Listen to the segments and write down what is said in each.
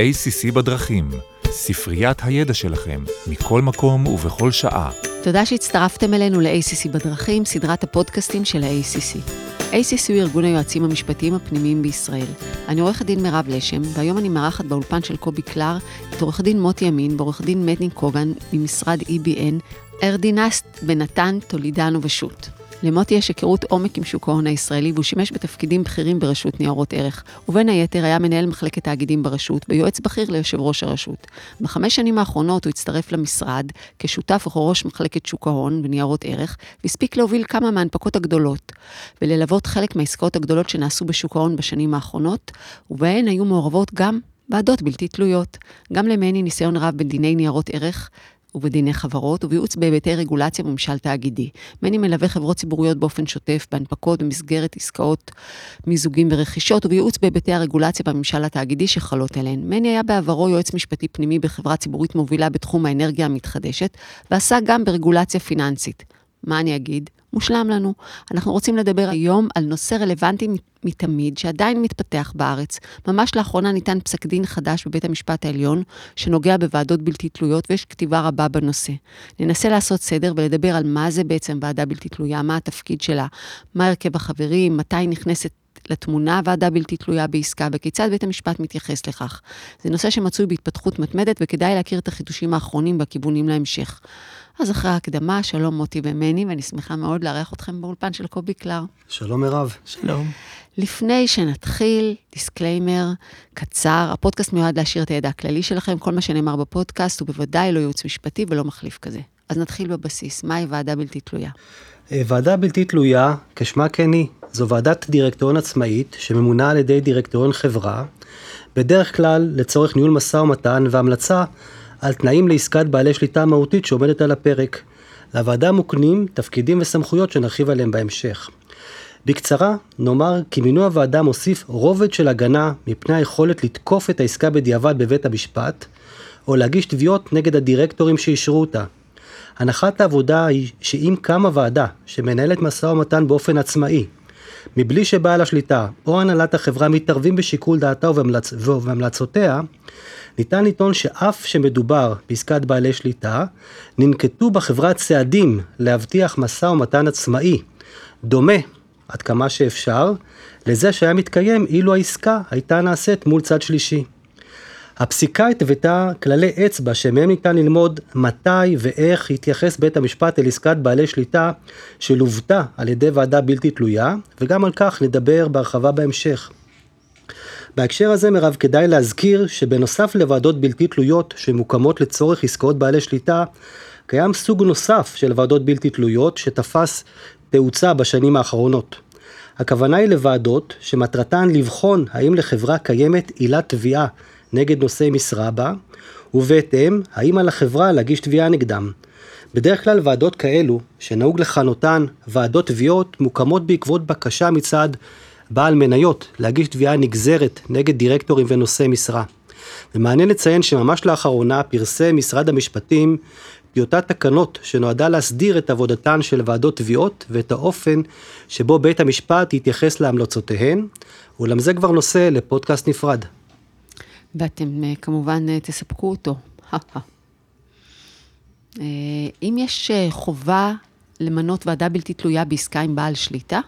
ACC בדרכים, ספריית הידע שלכם, מכל מקום ובכל שעה. תודה שהצטרפתם אלינו ל-ACC בדרכים, סדרת הפודקאסטים של ה-ACC. ACC הוא ארגון היועצים המשפטיים הפנימיים בישראל. אני עורכת דין מירב לשם, והיום אני מארחת באולפן של קובי קלר את עורך דין מוטי אמין ועורך דין מני קוגן ממשרד EBN, ארדינסט, בן נתן, טולידנו ושות'. למוטי יש היכרות עומק עם שוק ההון הישראלי, והוא שימש בתפקידים בכירים ברשות ניירות ערך, ובין היתר היה מנהל מחלקת תאגידים ברשות, ויועץ בכיר ליושב ראש הרשות. בחמש שנים האחרונות הוא הצטרף למשרד כשותף וכראש מחלקת שוק ההון וניירות ערך, והספיק להוביל כמה מההנפקות הגדולות, וללוות חלק מהעסקאות הגדולות שנעשו בשוק ההון בשנים האחרונות, ובהן היו מעורבות גם ועדות בלתי תלויות. גם למני ניסיון רב בדיני ניירות ערך, ובדיני חברות, ובייעוץ בהיבטי רגולציה וממשל תאגידי. מני מלווה חברות ציבוריות באופן שוטף, בהנפקות במסגרת עסקאות מיזוגים ורכישות, ובייעוץ בהיבטי הרגולציה בממשל התאגידי שחלות עליהן. מני היה בעברו יועץ משפטי פנימי בחברה ציבורית מובילה בתחום האנרגיה המתחדשת, ועסק גם ברגולציה פיננסית. מה אני אגיד? מושלם לנו. אנחנו רוצים לדבר היום על נושא רלוונטי מתמיד, שעדיין מתפתח בארץ. ממש לאחרונה ניתן פסק דין חדש בבית המשפט העליון, שנוגע בוועדות בלתי תלויות, ויש כתיבה רבה בנושא. ננסה לעשות סדר ולדבר על מה זה בעצם ועדה בלתי תלויה, מה התפקיד שלה, מה הרכב החברים, מתי נכנסת לתמונה ועדה בלתי תלויה בעסקה וכיצד בית המשפט מתייחס לכך. זה נושא שמצוי בהתפתחות מתמדת וכדאי להכיר את החידושים האחרונים בכיוונים להמשך. אז אחרי ההקדמה, שלום מוטי ומני, ואני שמחה מאוד לארח אתכם באולפן של קובי קלר. שלום מירב. שלום. לפני שנתחיל, disclaimer קצר, הפודקאסט מיועד להעשיר את הידע הכללי שלכם, כל מה שנאמר בפודקאסט הוא בוודאי לא ייעוץ משפטי ולא מחליף כזה. אז נתחיל בבסיס, מהי ועדה בלתי תלויה? אה, ועדה בלתי תלויה, כשמה כן היא, זו ועדת דירקטוריון עצמאית שממונה על ידי דירקטוריון חברה, בדרך כלל לצורך ניהול משא ומתן והמלצה על תנאים לעסקת בעלי שליטה מהותית שעומדת על הפרק. לוועדה מוקנים תפקידים וסמכויות שנרחיב עליהם בהמשך. בקצרה, נאמר כי מינוי הוועדה מוסיף רובד של הגנה מפני היכולת לתקוף את העסקה בדיעבד בבית המשפט, או להגיש תביעות נגד הדירקטורים שאישרו אותה. הנחת העבודה היא שאם קמה ועדה שמנהלת משא ומתן באופן עצמאי, מבלי שבעל השליטה או הנהלת החברה מתערבים בשיקול דעתה ובהמלצ... ובהמלצותיה, ניתן לטעון שאף שמדובר בעסקת בעלי שליטה, ננקטו בחברה צעדים להבטיח משא ומתן עצמאי, דומה עד כמה שאפשר לזה שהיה מתקיים אילו העסקה הייתה נעשית מול צד שלישי. הפסיקה התוותה כללי אצבע שמהם ניתן ללמוד מתי ואיך התייחס בית המשפט אל עסקת בעלי שליטה שלוותה על ידי ועדה בלתי תלויה, וגם על כך נדבר בהרחבה בהמשך. בהקשר הזה מירב כדאי להזכיר שבנוסף לוועדות בלתי תלויות שמוקמות לצורך עסקאות בעלי שליטה, קיים סוג נוסף של ועדות בלתי תלויות שתפס תאוצה בשנים האחרונות. הכוונה היא לוועדות שמטרתן לבחון האם לחברה קיימת עילת תביעה נגד נושאי משרה בה, ובהתאם האם על החברה להגיש תביעה נגדם. בדרך כלל ועדות כאלו, שנהוג לכנותן ועדות תביעות, מוקמות בעקבות בקשה מצד בעל מניות להגיש תביעה נגזרת נגד דירקטורים ונושאי משרה. ומעניין לציין שממש לאחרונה פרסם משרד המשפטים טיוטת תקנות שנועדה להסדיר את עבודתן של ועדות תביעות ואת האופן שבו בית המשפט יתייחס להמלצותיהן, אולם זה כבר נושא לפודקאסט נפרד. ואתם אה, כמובן אה, תספקו אותו. אה, אם יש חובה למנות ועדה בלתי תלויה בעסקה עם בעל שליטה?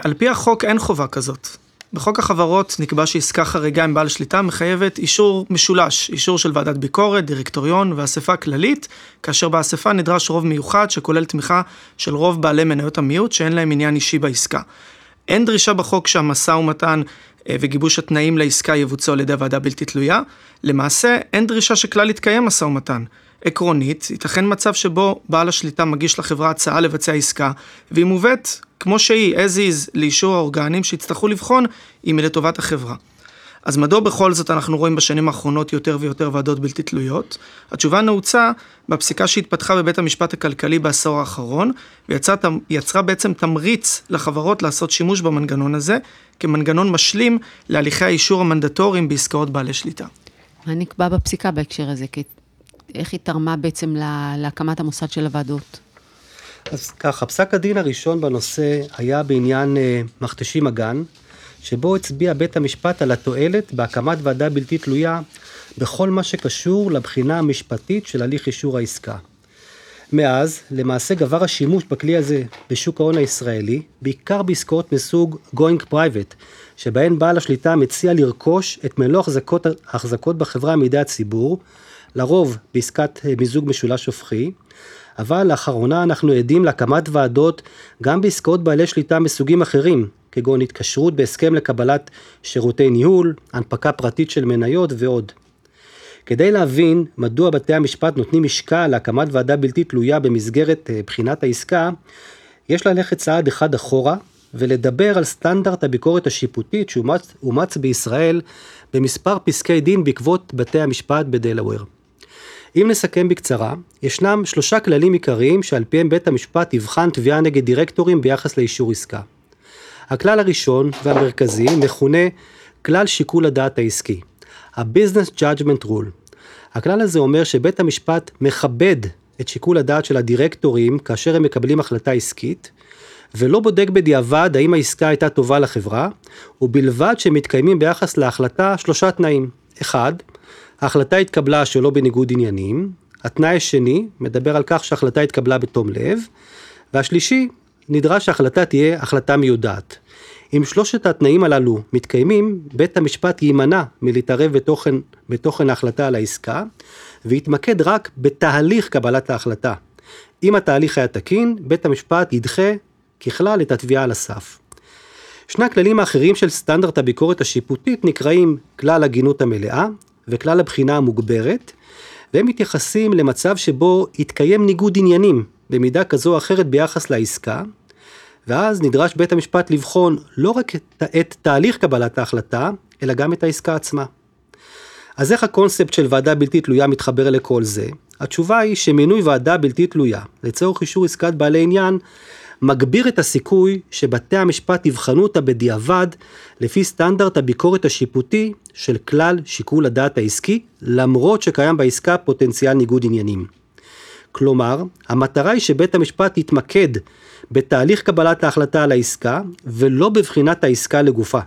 על פי החוק אין חובה כזאת. בחוק החברות נקבע שעסקה חריגה עם בעל שליטה מחייבת אישור משולש, אישור של ועדת ביקורת, דירקטוריון ואספה כללית, כאשר באספה נדרש רוב מיוחד שכולל תמיכה של רוב בעלי מניות המיעוט שאין להם עניין אישי בעסקה. אין דרישה בחוק שהמשא ומתן אה, וגיבוש התנאים לעסקה יבוצעו על ידי ועדה בלתי תלויה. למעשה, אין דרישה שכלל יתקיים משא ומתן. עקרונית, ייתכן מצב שבו בעל השליטה מגיש לחברה הצעה לבצע עסקה, והיא מובאת כמו שהיא, as is, לאישור האורגנים שיצטרכו לבחון אם היא לטובת החברה. אז מדוע בכל זאת אנחנו רואים בשנים האחרונות יותר ויותר ועדות בלתי תלויות? התשובה נעוצה בפסיקה שהתפתחה בבית המשפט הכלכלי בעשור האחרון, ויצרה בעצם תמריץ לחברות לעשות שימוש במנגנון הזה, כמנגנון משלים להליכי האישור המנדטוריים בעסקאות בעלי שליטה. מה נקבע בפסיקה בהקשר הזה? איך היא תרמה בעצם להקמת המוסד של הוועדות? אז ככה, פסק הדין הראשון בנושא היה בעניין אה, מכתשים אגן, שבו הצביע בית המשפט על התועלת בהקמת ועדה בלתי תלויה בכל מה שקשור לבחינה המשפטית של הליך אישור העסקה. מאז, למעשה גבר השימוש בכלי הזה בשוק ההון הישראלי, בעיקר בעסקאות מסוג going private, שבהן בעל השליטה מציע לרכוש את מלוא החזקות, החזקות בחברה מידי הציבור, לרוב בעסקת אה, מיזוג משולש הופכי, אבל לאחרונה אנחנו עדים להקמת ועדות גם בעסקאות בעלי שליטה מסוגים אחרים, כגון התקשרות בהסכם לקבלת שירותי ניהול, הנפקה פרטית של מניות ועוד. כדי להבין מדוע בתי המשפט נותנים משקל להקמת ועדה בלתי תלויה במסגרת אה, בחינת העסקה, יש ללכת צעד אחד אחורה ולדבר על סטנדרט הביקורת השיפוטית שאומץ בישראל במספר פסקי דין בעקבות בתי המשפט בדלאוור. אם נסכם בקצרה, ישנם שלושה כללים עיקריים שעל פיהם בית המשפט יבחן תביעה נגד דירקטורים ביחס לאישור עסקה. הכלל הראשון והמרכזי מכונה כלל שיקול הדעת העסקי, ה-Business Judgment Rule. הכלל הזה אומר שבית המשפט מכבד את שיקול הדעת של הדירקטורים כאשר הם מקבלים החלטה עסקית, ולא בודק בדיעבד האם העסקה הייתה טובה לחברה, ובלבד שמתקיימים ביחס להחלטה שלושה תנאים. אחד, ההחלטה התקבלה שלא בניגוד עניינים. התנאי השני מדבר על כך שההחלטה התקבלה בתום לב. והשלישי, נדרש שההחלטה תהיה החלטה מיודעת. אם שלושת התנאים הללו מתקיימים, בית המשפט יימנע מלהתערב בתוכן, בתוכן ההחלטה על העסקה, ויתמקד רק בתהליך קבלת ההחלטה. אם התהליך היה תקין, בית המשפט ידחה ככלל את התביעה על הסף. שני הכללים האחרים של סטנדרט הביקורת השיפוטית נקראים כלל הגינות המלאה וכלל הבחינה המוגברת, והם מתייחסים למצב שבו יתקיים ניגוד עניינים במידה כזו או אחרת ביחס לעסקה, ואז נדרש בית המשפט לבחון לא רק את, את תהליך קבלת ההחלטה, אלא גם את העסקה עצמה. אז איך הקונספט של ועדה בלתי תלויה מתחבר לכל זה? התשובה היא שמינוי ועדה בלתי תלויה לצורך אישור עסקת בעלי עניין מגביר את הסיכוי שבתי המשפט יבחנו אותה בדיעבד לפי סטנדרט הביקורת השיפוטי של כלל שיקול הדעת העסקי, למרות שקיים בעסקה פוטנציאל ניגוד עניינים. כלומר, המטרה היא שבית המשפט יתמקד בתהליך קבלת ההחלטה על העסקה, ולא בבחינת העסקה לגופה.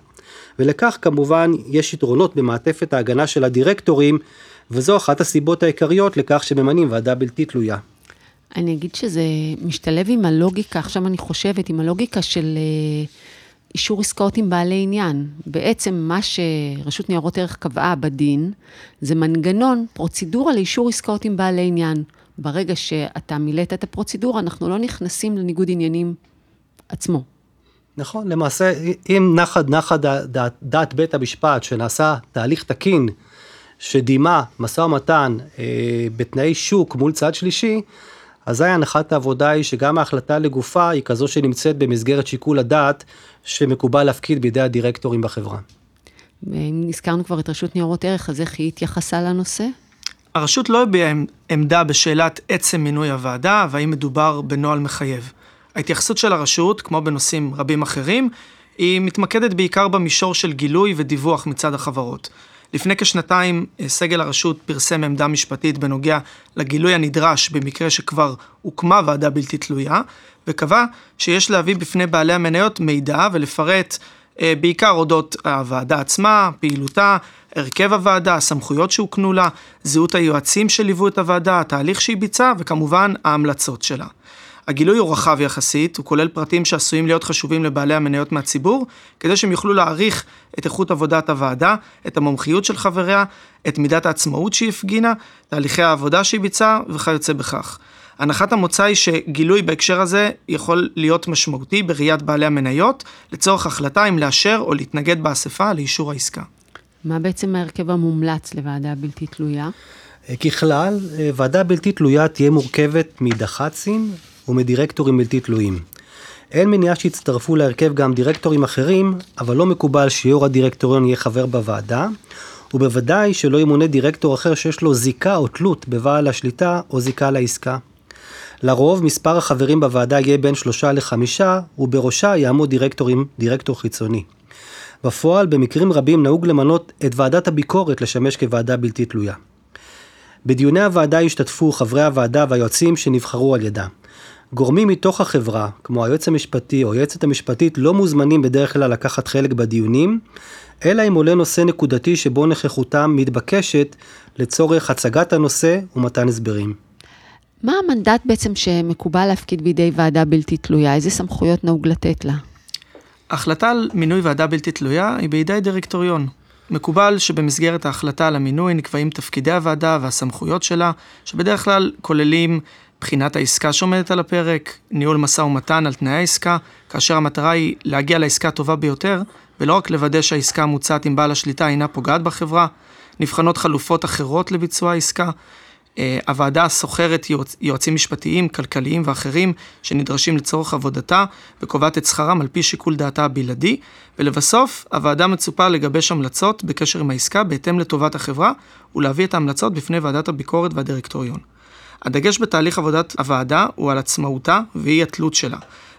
ולכך כמובן יש יתרונות במעטפת ההגנה של הדירקטורים, וזו אחת הסיבות העיקריות לכך שממנים ועדה בלתי תלויה. אני אגיד שזה משתלב עם הלוגיקה, עכשיו אני חושבת, עם הלוגיקה של אה, אישור עסקאות עם בעלי עניין. בעצם מה שרשות ניירות ערך קבעה בדין, זה מנגנון, פרוצדורה לאישור עסקאות עם בעלי עניין. ברגע שאתה מילאת את הפרוצדורה, אנחנו לא נכנסים לניגוד עניינים עצמו. נכון, למעשה, אם נחה נחה דעת, דעת בית המשפט שנעשה תהליך תקין, שדימה משא ומתן אה, בתנאי שוק מול צד שלישי, אזי הנחת העבודה היא שגם ההחלטה לגופה היא כזו שנמצאת במסגרת שיקול הדעת שמקובל להפקיד בידי הדירקטורים בחברה. ואם הזכרנו כבר את רשות ניירות ערך, אז איך היא התייחסה לנושא? הרשות לא הביעה עמדה בשאלת עצם מינוי הוועדה והאם מדובר בנוהל מחייב. ההתייחסות של הרשות, כמו בנושאים רבים אחרים, היא מתמקדת בעיקר במישור של גילוי ודיווח מצד החברות. לפני כשנתיים אה, סגל הרשות פרסם עמדה משפטית בנוגע לגילוי הנדרש במקרה שכבר הוקמה ועדה בלתי תלויה, וקבע שיש להביא בפני בעלי המניות מידע ולפרט בעיקר אודות הוועדה עצמה, פעילותה, הרכב הוועדה, הסמכויות שהוקנו לה, זהות היועצים שליוו את הוועדה, התהליך שהיא ביצעה וכמובן ההמלצות שלה. הגילוי הוא רחב יחסית, הוא כולל פרטים שעשויים להיות חשובים לבעלי המניות מהציבור, כדי שהם יוכלו להעריך את איכות עבודת הוועדה, את המומחיות של חבריה, את מידת העצמאות שהיא הפגינה, תהליכי העבודה שהיא ביצעה וכיוצא בכך. הנחת המוצא היא שגילוי בהקשר הזה יכול להיות משמעותי בראיית בעלי המניות, לצורך החלטה אם לאשר או להתנגד באספה לאישור העסקה. מה בעצם ההרכב המומלץ לוועדה בלתי תלויה? ככלל, ועדה בלתי תלויה תהיה מורכבת מדח"צים ומדירקטורים בלתי תלויים. אין מניעה שיצטרפו להרכב גם דירקטורים אחרים, אבל לא מקובל שיו"ר הדירקטוריון יהיה חבר בוועדה, ובוודאי שלא ימונה דירקטור אחר שיש לו זיקה או תלות בבעל השליטה או זיקה לעסקה. לרוב מספר החברים בוועדה יהיה בין שלושה לחמישה, ובראשה יעמוד דירקטורים, דירקטור חיצוני. בפועל, במקרים רבים נהוג למנות את ועדת הביקורת לשמש כוועדה בלתי תלויה. בדיוני הוועדה ישתתפו חברי הוועדה והיועצים שנבחרו על ידה. גורמים מתוך החברה, כמו היועץ המשפטי או היועצת המשפטית, לא מוזמנים בדרך כלל לקחת חלק בדיונים, אלא אם עולה נושא נקודתי שבו נוכחותם מתבקשת לצורך הצגת הנושא ומתן הסברים. מה המנדט בעצם שמקובל להפקיד בידי ועדה בלתי תלויה? איזה סמכויות נהוג לתת לה? החלטה על מינוי ועדה בלתי תלויה היא בידי דירקטוריון. מקובל שבמסגרת ההחלטה על המינוי נקבעים תפקידי הוועדה והסמכויות שלה, שבדרך כלל כוללים בחינת העסקה שעומדת על הפרק, ניהול משא ומתן על תנאי העסקה, כאשר המטרה היא להגיע לעסקה הטובה ביותר, ולא רק לוודא שהעסקה המוצעת עם בעל השליטה אינה פוגעת בחברה, נבחנות חלופות אחרות לביצוע העסקה. אה, הוועדה שוכרת יועצ... יועצים משפטיים, כלכליים ואחרים שנדרשים לצורך עבודתה וקובעת את שכרם על פי שיקול דעתה הבלעדי, ולבסוף הוועדה מצופה לגבש המלצות בקשר עם העסקה בהתאם לטובת החברה ולהביא את ההמלצות בפני ועדת הביקורת והדירקטוריון. הדגש בתהליך עבודת הוועדה הוא על עצמאותה ואי התלות שלה,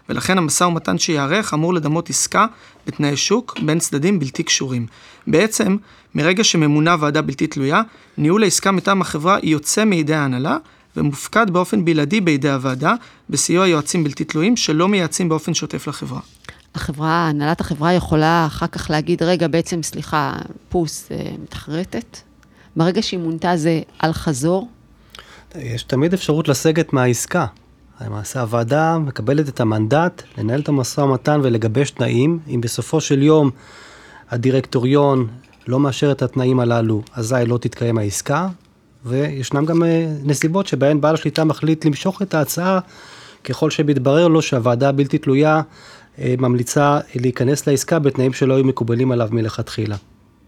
ולכן המשא ומתן שייערך אמור לדמות עסקה בתנאי שוק בין צדדים בלתי קשורים. בעצם, מרגע שממונה ועדה בלתי תלויה, ניהול העסקה מטעם החברה יוצא מידי ההנהלה ומופקד באופן בלעדי בידי הוועדה, בסיוע יועצים בלתי תלויים שלא מייעצים באופן שוטף לחברה. החברה, הנהלת החברה יכולה אחר כך להגיד, רגע, בעצם, סליחה, פוס אה, מתחרטת? ברגע שהיא מונתה זה על חזור? יש תמיד אפשרות לסגת מהעסקה. למעשה הוועדה מקבלת את המנדט לנהל את המשא ומתן ולגבש תנאים. אם בסופו של יום הדירקטוריון לא מאשר את התנאים הללו, אזי לא תתקיים העסקה, וישנם גם אה, נסיבות שבהן בעל השליטה מחליט למשוך את ההצעה ככל שמתברר לו שהוועדה הבלתי תלויה אה, ממליצה להיכנס לעסקה בתנאים שלא היו מקובלים עליו מלכתחילה.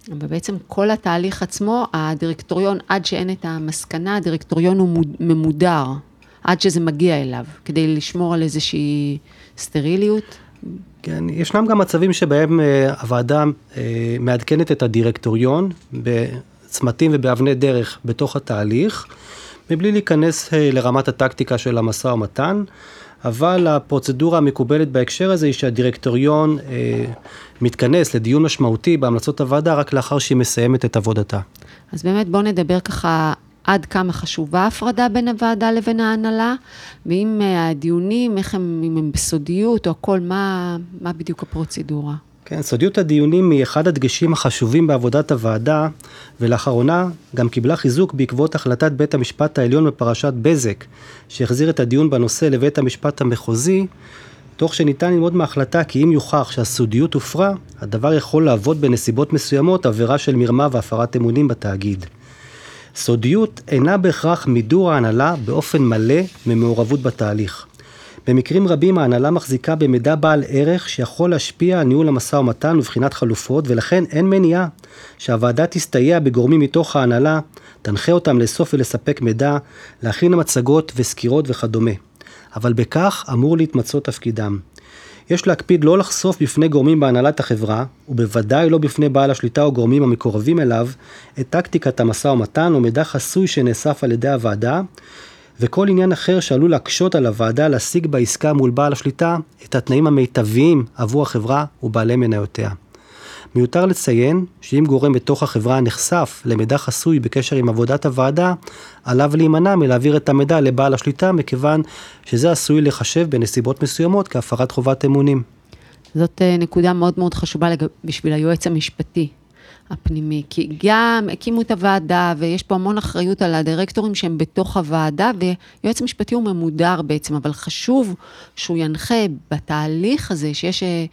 ובעצם כל התהליך עצמו, הדירקטוריון, עד שאין את המסקנה, הדירקטוריון הוא ממודר, עד שזה מגיע אליו, כדי לשמור על איזושהי סטריליות. כן, ישנם גם מצבים שבהם uh, הוועדה uh, מעדכנת את הדירקטוריון בצמתים ובאבני דרך בתוך התהליך, מבלי להיכנס uh, לרמת הטקטיקה של המשא ומתן. אבל הפרוצדורה המקובלת בהקשר הזה היא שהדירקטוריון אה, מתכנס לדיון משמעותי בהמלצות הוועדה רק לאחר שהיא מסיימת את עבודתה. אז באמת בואו נדבר ככה עד כמה חשובה ההפרדה בין הוועדה לבין ההנהלה, ואם אה, הדיונים, איך הם, אם הם בסודיות או הכל, מה, מה בדיוק הפרוצדורה? כן, סודיות הדיונים היא אחד הדגשים החשובים בעבודת הוועדה, ולאחרונה גם קיבלה חיזוק בעקבות החלטת בית המשפט העליון בפרשת בזק, שהחזיר את הדיון בנושא לבית המשפט המחוזי, תוך שניתן ללמוד מההחלטה כי אם יוכח שהסודיות הופרה, הדבר יכול להוות בנסיבות מסוימות עבירה של מרמה והפרת אמונים בתאגיד. סודיות אינה בהכרח מידור ההנהלה באופן מלא ממעורבות בתהליך. במקרים רבים ההנהלה מחזיקה במידע בעל ערך שיכול להשפיע על ניהול המשא ומתן ובחינת חלופות ולכן אין מניעה שהוועדה תסתייע בגורמים מתוך ההנהלה, תנחה אותם לאסוף ולספק מידע, להכין מצגות וסקירות וכדומה. אבל בכך אמור להתמצות תפקידם. יש להקפיד לא לחשוף בפני גורמים בהנהלת החברה, ובוודאי לא בפני בעל השליטה או גורמים המקורבים אליו, את טקטיקת המשא ומתן או מידע חסוי שנאסף על ידי הוועדה, וכל עניין אחר שעלול להקשות על הוועדה להשיג בעסקה מול בעל השליטה את התנאים המיטביים עבור החברה ובעלי מניותיה. מיותר לציין שאם גורם בתוך החברה נחשף למידע חסוי בקשר עם עבודת הוועדה, עליו להימנע מלהעביר את המידע לבעל השליטה, מכיוון שזה עשוי לחשב בנסיבות מסוימות כהפרת חובת אמונים. זאת אה, נקודה מאוד מאוד חשובה בשביל היועץ המשפטי הפנימי, כי גם הקימו את הוועדה ויש פה המון אחריות על הדירקטורים שהם בתוך הוועדה, ויועץ משפטי הוא ממודר בעצם, אבל חשוב שהוא ינחה בתהליך הזה שיש, אה,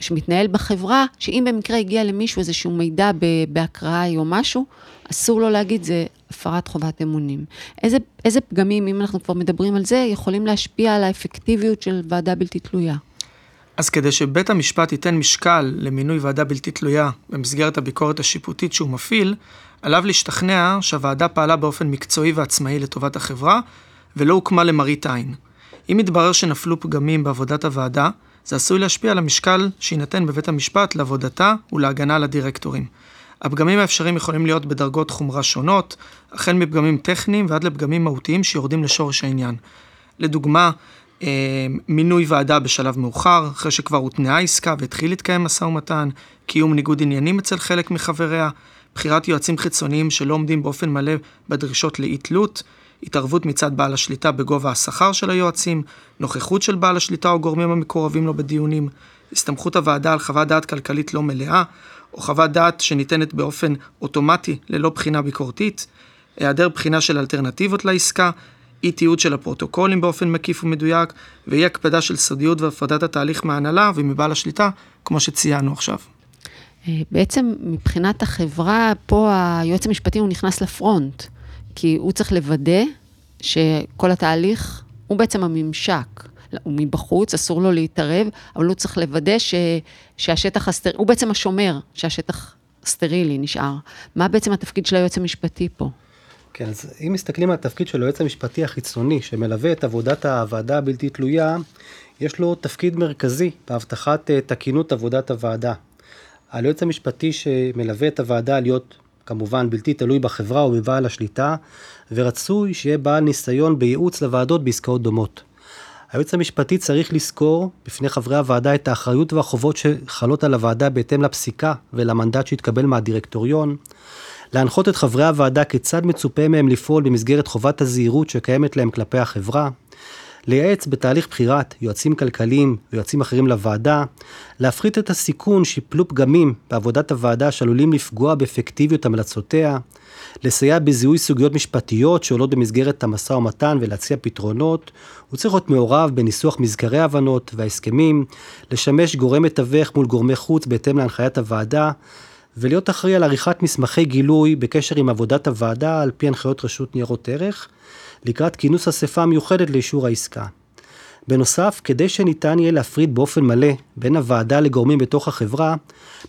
שמתנהל בחברה, שאם במקרה הגיע למישהו איזשהו מידע באקראי או משהו, אסור לו להגיד, זה הפרת חובת אמונים. איזה, איזה פגמים, אם אנחנו כבר מדברים על זה, יכולים להשפיע על האפקטיביות של ועדה בלתי תלויה? אז כדי שבית המשפט ייתן משקל למינוי ועדה בלתי תלויה במסגרת הביקורת השיפוטית שהוא מפעיל, עליו להשתכנע שהוועדה פעלה באופן מקצועי ועצמאי לטובת החברה, ולא הוקמה למראית עין. אם יתברר שנפלו פגמים בעבודת הוועדה, זה עשוי להשפיע על המשקל שיינתן בבית המשפט לעבודתה ולהגנה על הדירקטורים. הפגמים האפשריים יכולים להיות בדרגות חומרה שונות, החל מפגמים טכניים ועד לפגמים מהותיים שיורדים לשורש העניין. לדוגמה, מינוי ועדה בשלב מאוחר, אחרי שכבר הותנעה עסקה והתחיל להתקיים משא ומתן, קיום ניגוד עניינים אצל חלק מחבריה, בחירת יועצים חיצוניים שלא עומדים באופן מלא בדרישות לאי תלות, התערבות מצד בעל השליטה בגובה השכר של היועצים, נוכחות של בעל השליטה או גורמים המקורבים לו בדיונים, הסתמכות הוועדה על חוות דעת כלכלית לא מלאה, או חוות דעת שניתנת באופן אוטומטי ללא בחינה ביקורתית, היעדר בחינה של אלטרנטיבות לעסקה, אי תיעוד של הפרוטוקולים באופן מקיף ומדויק, ואי הקפדה של סודיות והפרדת התהליך מההנהלה ומבעל השליטה, כמו שציינו עכשיו. אה, בעצם מבחינת החברה, פה היועץ המשפטי הוא נכנס לפרונט, כי הוא צריך לוודא שכל התהליך הוא בעצם הממשק. הוא מבחוץ, אסור לו להתערב, אבל הוא צריך לוודא ש, שהשטח הסטרילי, הוא בעצם השומר שהשטח סטרילי נשאר. מה בעצם התפקיד של היועץ המשפטי פה? כן, אז אם מסתכלים על התפקיד של היועץ המשפטי החיצוני, שמלווה את עבודת הוועדה הבלתי תלויה, יש לו תפקיד מרכזי בהבטחת אה, תקינות עבודת הוועדה. היועץ המשפטי שמלווה את הוועדה להיות כמובן בלתי תלוי בחברה או בבעל השליטה, ורצוי שיהיה בעל ניסיון בייעוץ לוועדות בעסקאות דומות. היועץ המשפטי צריך לזכור בפני חברי הוועדה את האחריות והחובות שחלות על הוועדה בהתאם לפסיקה ולמנדט שהתקבל מהדירקטוריון, להנחות את חברי הוועדה כיצד מצופה מהם לפעול במסגרת חובת הזהירות שקיימת להם כלפי החברה, לייעץ בתהליך בחירת יועצים כלכליים ויועצים אחרים לוועדה, להפחית את הסיכון שיפלו פגמים בעבודת הוועדה שעלולים לפגוע באפקטיביות המלצותיה, לסייע בזיהוי סוגיות משפטיות שעולות במסגרת המשא ומתן ולהציע פתרונות, הוא צריך להיות מעורב בניסוח מזכרי ההבנות וההסכמים, לשמש גורם מתווך מול גורמי חוץ בהתאם להנחיית הוועדה, ולהיות אחראי על עריכת מסמכי גילוי בקשר עם עבודת הוועדה על פי הנחיות רשות ניירות ערך, לקראת כינוס אספה מיוחדת לאישור העסקה. בנוסף, כדי שניתן יהיה להפריד באופן מלא בין הוועדה לגורמים בתוך החברה,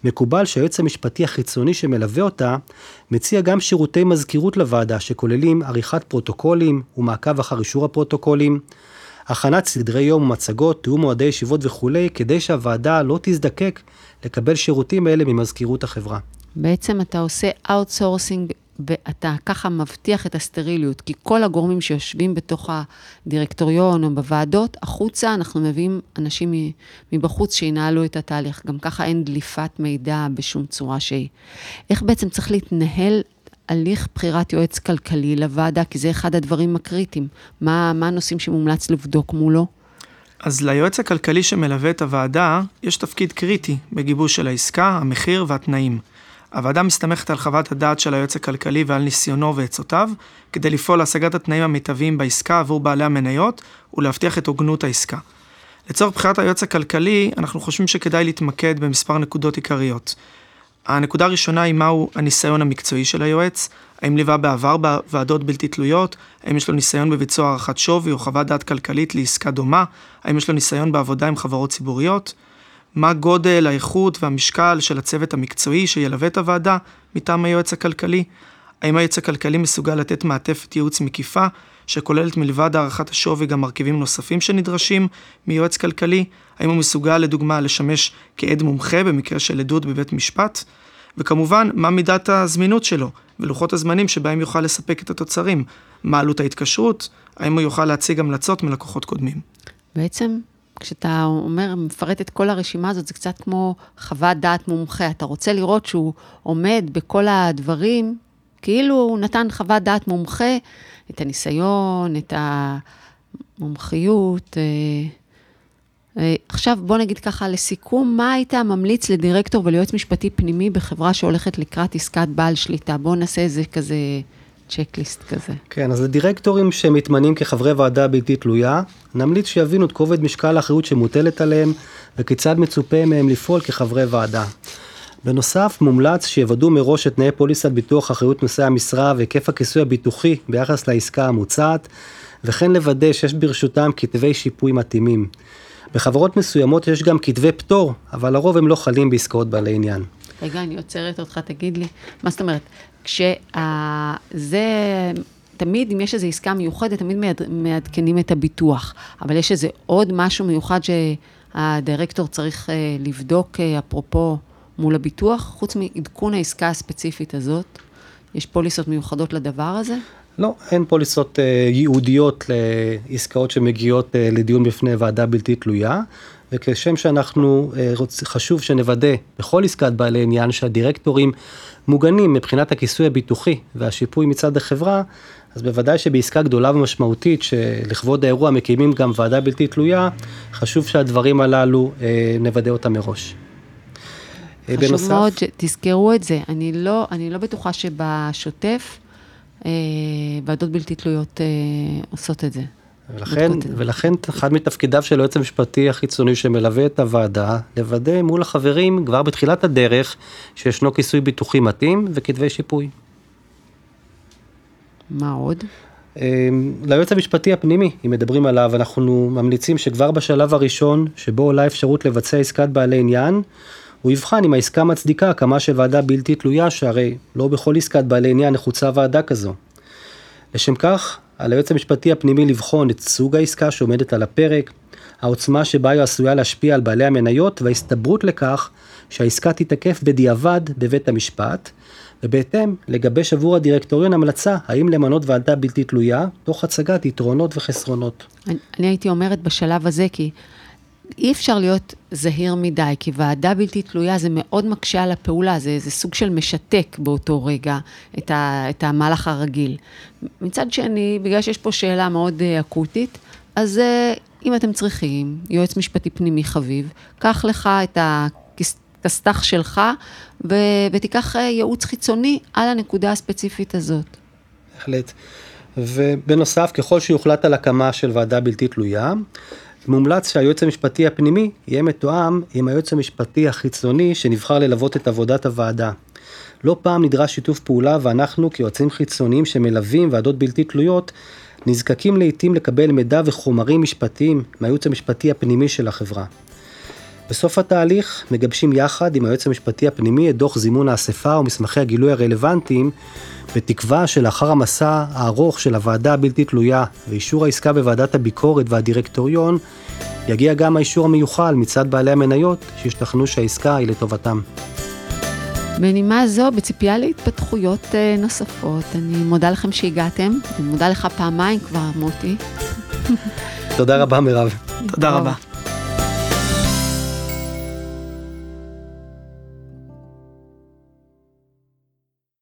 מקובל שהיועץ המשפטי החיצוני שמלווה אותה, מציע גם שירותי מזכירות לוועדה שכוללים עריכת פרוטוקולים ומעקב אחר אישור הפרוטוקולים, הכנת סדרי יום ומצגות, תיאום מועדי ישיבות וכולי, כדי שהוועדה לא תזדקק לקבל שירותים אלה ממזכירות החברה. בעצם אתה עושה outsourcing ואתה ככה מבטיח את הסטריליות, כי כל הגורמים שיושבים בתוך הדירקטוריון או בוועדות, החוצה אנחנו מביאים אנשים מבחוץ שינהלו את התהליך. גם ככה אין דליפת מידע בשום צורה שהיא. איך בעצם צריך להתנהל הליך בחירת יועץ כלכלי לוועדה, כי זה אחד הדברים הקריטיים. מה, מה הנושאים שמומלץ לבדוק מולו? אז ליועץ הכלכלי שמלווה את הוועדה, יש תפקיד קריטי בגיבוש של העסקה, המחיר והתנאים. הוועדה מסתמכת על חוות הדעת של היועץ הכלכלי ועל ניסיונו ועצותיו, כדי לפעול להשגת התנאים המיטביים בעסקה עבור בעלי המניות ולהבטיח את הוגנות העסקה. לצורך בחירת היועץ הכלכלי, אנחנו חושבים שכדאי להתמקד במספר נקודות עיקריות. הנקודה הראשונה היא מהו הניסיון המקצועי של היועץ, האם ליווה בעבר בוועדות בלתי תלויות, האם יש לו ניסיון בביצוע הערכת שווי או חוות דעת כלכלית לעסקה דומה, האם יש לו ניסיון בעבודה עם חברות ציבוריות, מה גודל, האיכות והמשקל של הצוות המקצועי שילווה את הוועדה מטעם היועץ הכלכלי, האם היועץ הכלכלי מסוגל לתת מעטפת ייעוץ מקיפה, שכוללת מלבד הערכת השווי גם מרכיבים נוספים שנדרשים מיועץ כלכלי, האם הוא מסוגל לדוגמה לשמש כעד מומחה במקרה של עדות בבית משפט, וכמובן, מה מידת הזמינות שלו, ולוחות הזמנים שבהם יוכל לספק את התוצרים, מה עלות ההתקשרות, האם הוא יוכל להציג המלצות מלקוחות קודמים. בעצם, כשאתה אומר, מפרט את כל הרשימה הזאת, זה קצת כמו חוות דעת מומחה. אתה רוצה לראות שהוא עומד בכל הדברים, כאילו הוא נתן חוות דעת מומחה, את הניסיון, את המומחיות. אה, אה, עכשיו בוא נגיד ככה לסיכום, מה היית ממליץ לדירקטור וליועץ משפטי פנימי בחברה שהולכת לקראת עסקת בעל שליטה? בואו נעשה איזה כזה צ'קליסט כזה. כן, אז לדירקטורים שמתמנים כחברי ועדה בלתי תלויה, נמליץ שיבינו את כובד משקל האחריות שמוטלת עליהם וכיצד מצופה מהם לפעול כחברי ועדה. בנוסף, מומלץ שיוודאו מראש את תנאי פוליסת ביטוח אחריות נושאי המשרה והיקף הכיסוי הביטוחי ביחס לעסקה המוצעת, וכן לוודא שיש ברשותם כתבי שיפוי מתאימים. בחברות מסוימות יש גם כתבי פטור, אבל לרוב הם לא חלים בעסקאות בעלי עניין. רגע, אני עוצרת אותך, תגיד לי, מה זאת אומרת? כשזה, תמיד, אם יש איזו עסקה מיוחדת, תמיד מעדכנים את הביטוח, אבל יש איזה עוד משהו מיוחד שהדירקטור צריך אה, לבדוק, אה, אפרופו, מול הביטוח, חוץ מעדכון העסקה הספציפית הזאת? יש פוליסות מיוחדות לדבר הזה? לא, אין פוליסות אה, ייעודיות לעסקאות שמגיעות אה, לדיון בפני ועדה בלתי תלויה, וכשם שאנחנו, אה, רוצ, חשוב שנוודא בכל עסקת בעלי עניין שהדירקטורים מוגנים מבחינת הכיסוי הביטוחי והשיפוי מצד החברה, אז בוודאי שבעסקה גדולה ומשמעותית, שלכבוד האירוע מקימים גם ועדה בלתי תלויה, חשוב שהדברים הללו, אה, נוודא אותם מראש. אה, חשוב בנוסף, מאוד שתזכרו את זה. אני לא, אני לא בטוחה שבשוטף אה, ועדות בלתי תלויות אה, עושות את זה. ולכן, ולכן אחד מתפקידיו של היועץ המשפטי החיצוני שמלווה את הוועדה, לוודא מול החברים כבר בתחילת הדרך שישנו כיסוי ביטוחי מתאים וכתבי שיפוי. מה עוד? אמ, ליועץ המשפטי הפנימי, אם מדברים עליו, אנחנו ממליצים שכבר בשלב הראשון, שבו עולה אפשרות לבצע עסקת בעלי עניין, הוא יבחן אם העסקה מצדיקה הקמה של ועדה בלתי תלויה, שהרי לא בכל עסקת בעלי עניין נחוצה ועדה כזו. לשם כך, על היועץ המשפטי הפנימי לבחון את סוג העסקה שעומדת על הפרק, העוצמה שבה היא עשויה להשפיע על בעלי המניות וההסתברות לכך שהעסקה תתקף בדיעבד בבית המשפט, ובהתאם לגבש עבור הדירקטוריון המלצה האם למנות ועדה בלתי תלויה, תוך הצגת יתרונות וחסרונות. אני, אני הייתי אומרת בשלב הזה, כי אי אפשר להיות זהיר מדי, כי ועדה בלתי תלויה זה מאוד מקשה על הפעולה, זה, זה סוג של משתק באותו רגע את, ה, את המהלך הרגיל. מצד שני, בגלל שיש פה שאלה מאוד uh, אקוטית, אז uh, אם אתם צריכים יועץ משפטי פנימי חביב, קח לך את הכסת"ח שלך ו, ותיקח uh, ייעוץ חיצוני על הנקודה הספציפית הזאת. בהחלט. ובנוסף, ככל שיוחלט על הקמה של ועדה בלתי תלויה, מומלץ שהיועץ המשפטי הפנימי יהיה מתואם עם היועץ המשפטי החיצוני שנבחר ללוות את עבודת הוועדה. לא פעם נדרש שיתוף פעולה ואנחנו כיועצים חיצוניים שמלווים ועדות בלתי תלויות נזקקים לעיתים לקבל מידע וחומרים משפטיים מהייעוץ המשפטי הפנימי של החברה. בסוף התהליך מגבשים יחד עם היועץ המשפטי הפנימי את דוח זימון האספה ומסמכי הגילוי הרלוונטיים בתקווה שלאחר המסע הארוך של הוועדה הבלתי תלויה ואישור העסקה בוועדת הביקורת והדירקטוריון, יגיע גם האישור המיוחל מצד בעלי המניות שהשתכנעו שהעסקה היא לטובתם. בנימה זו, בציפייה להתפתחויות אה, נוספות, אני מודה לכם שהגעתם, אני מודה לך פעמיים כבר, מוטי. תודה רבה, מירב. תודה רבה.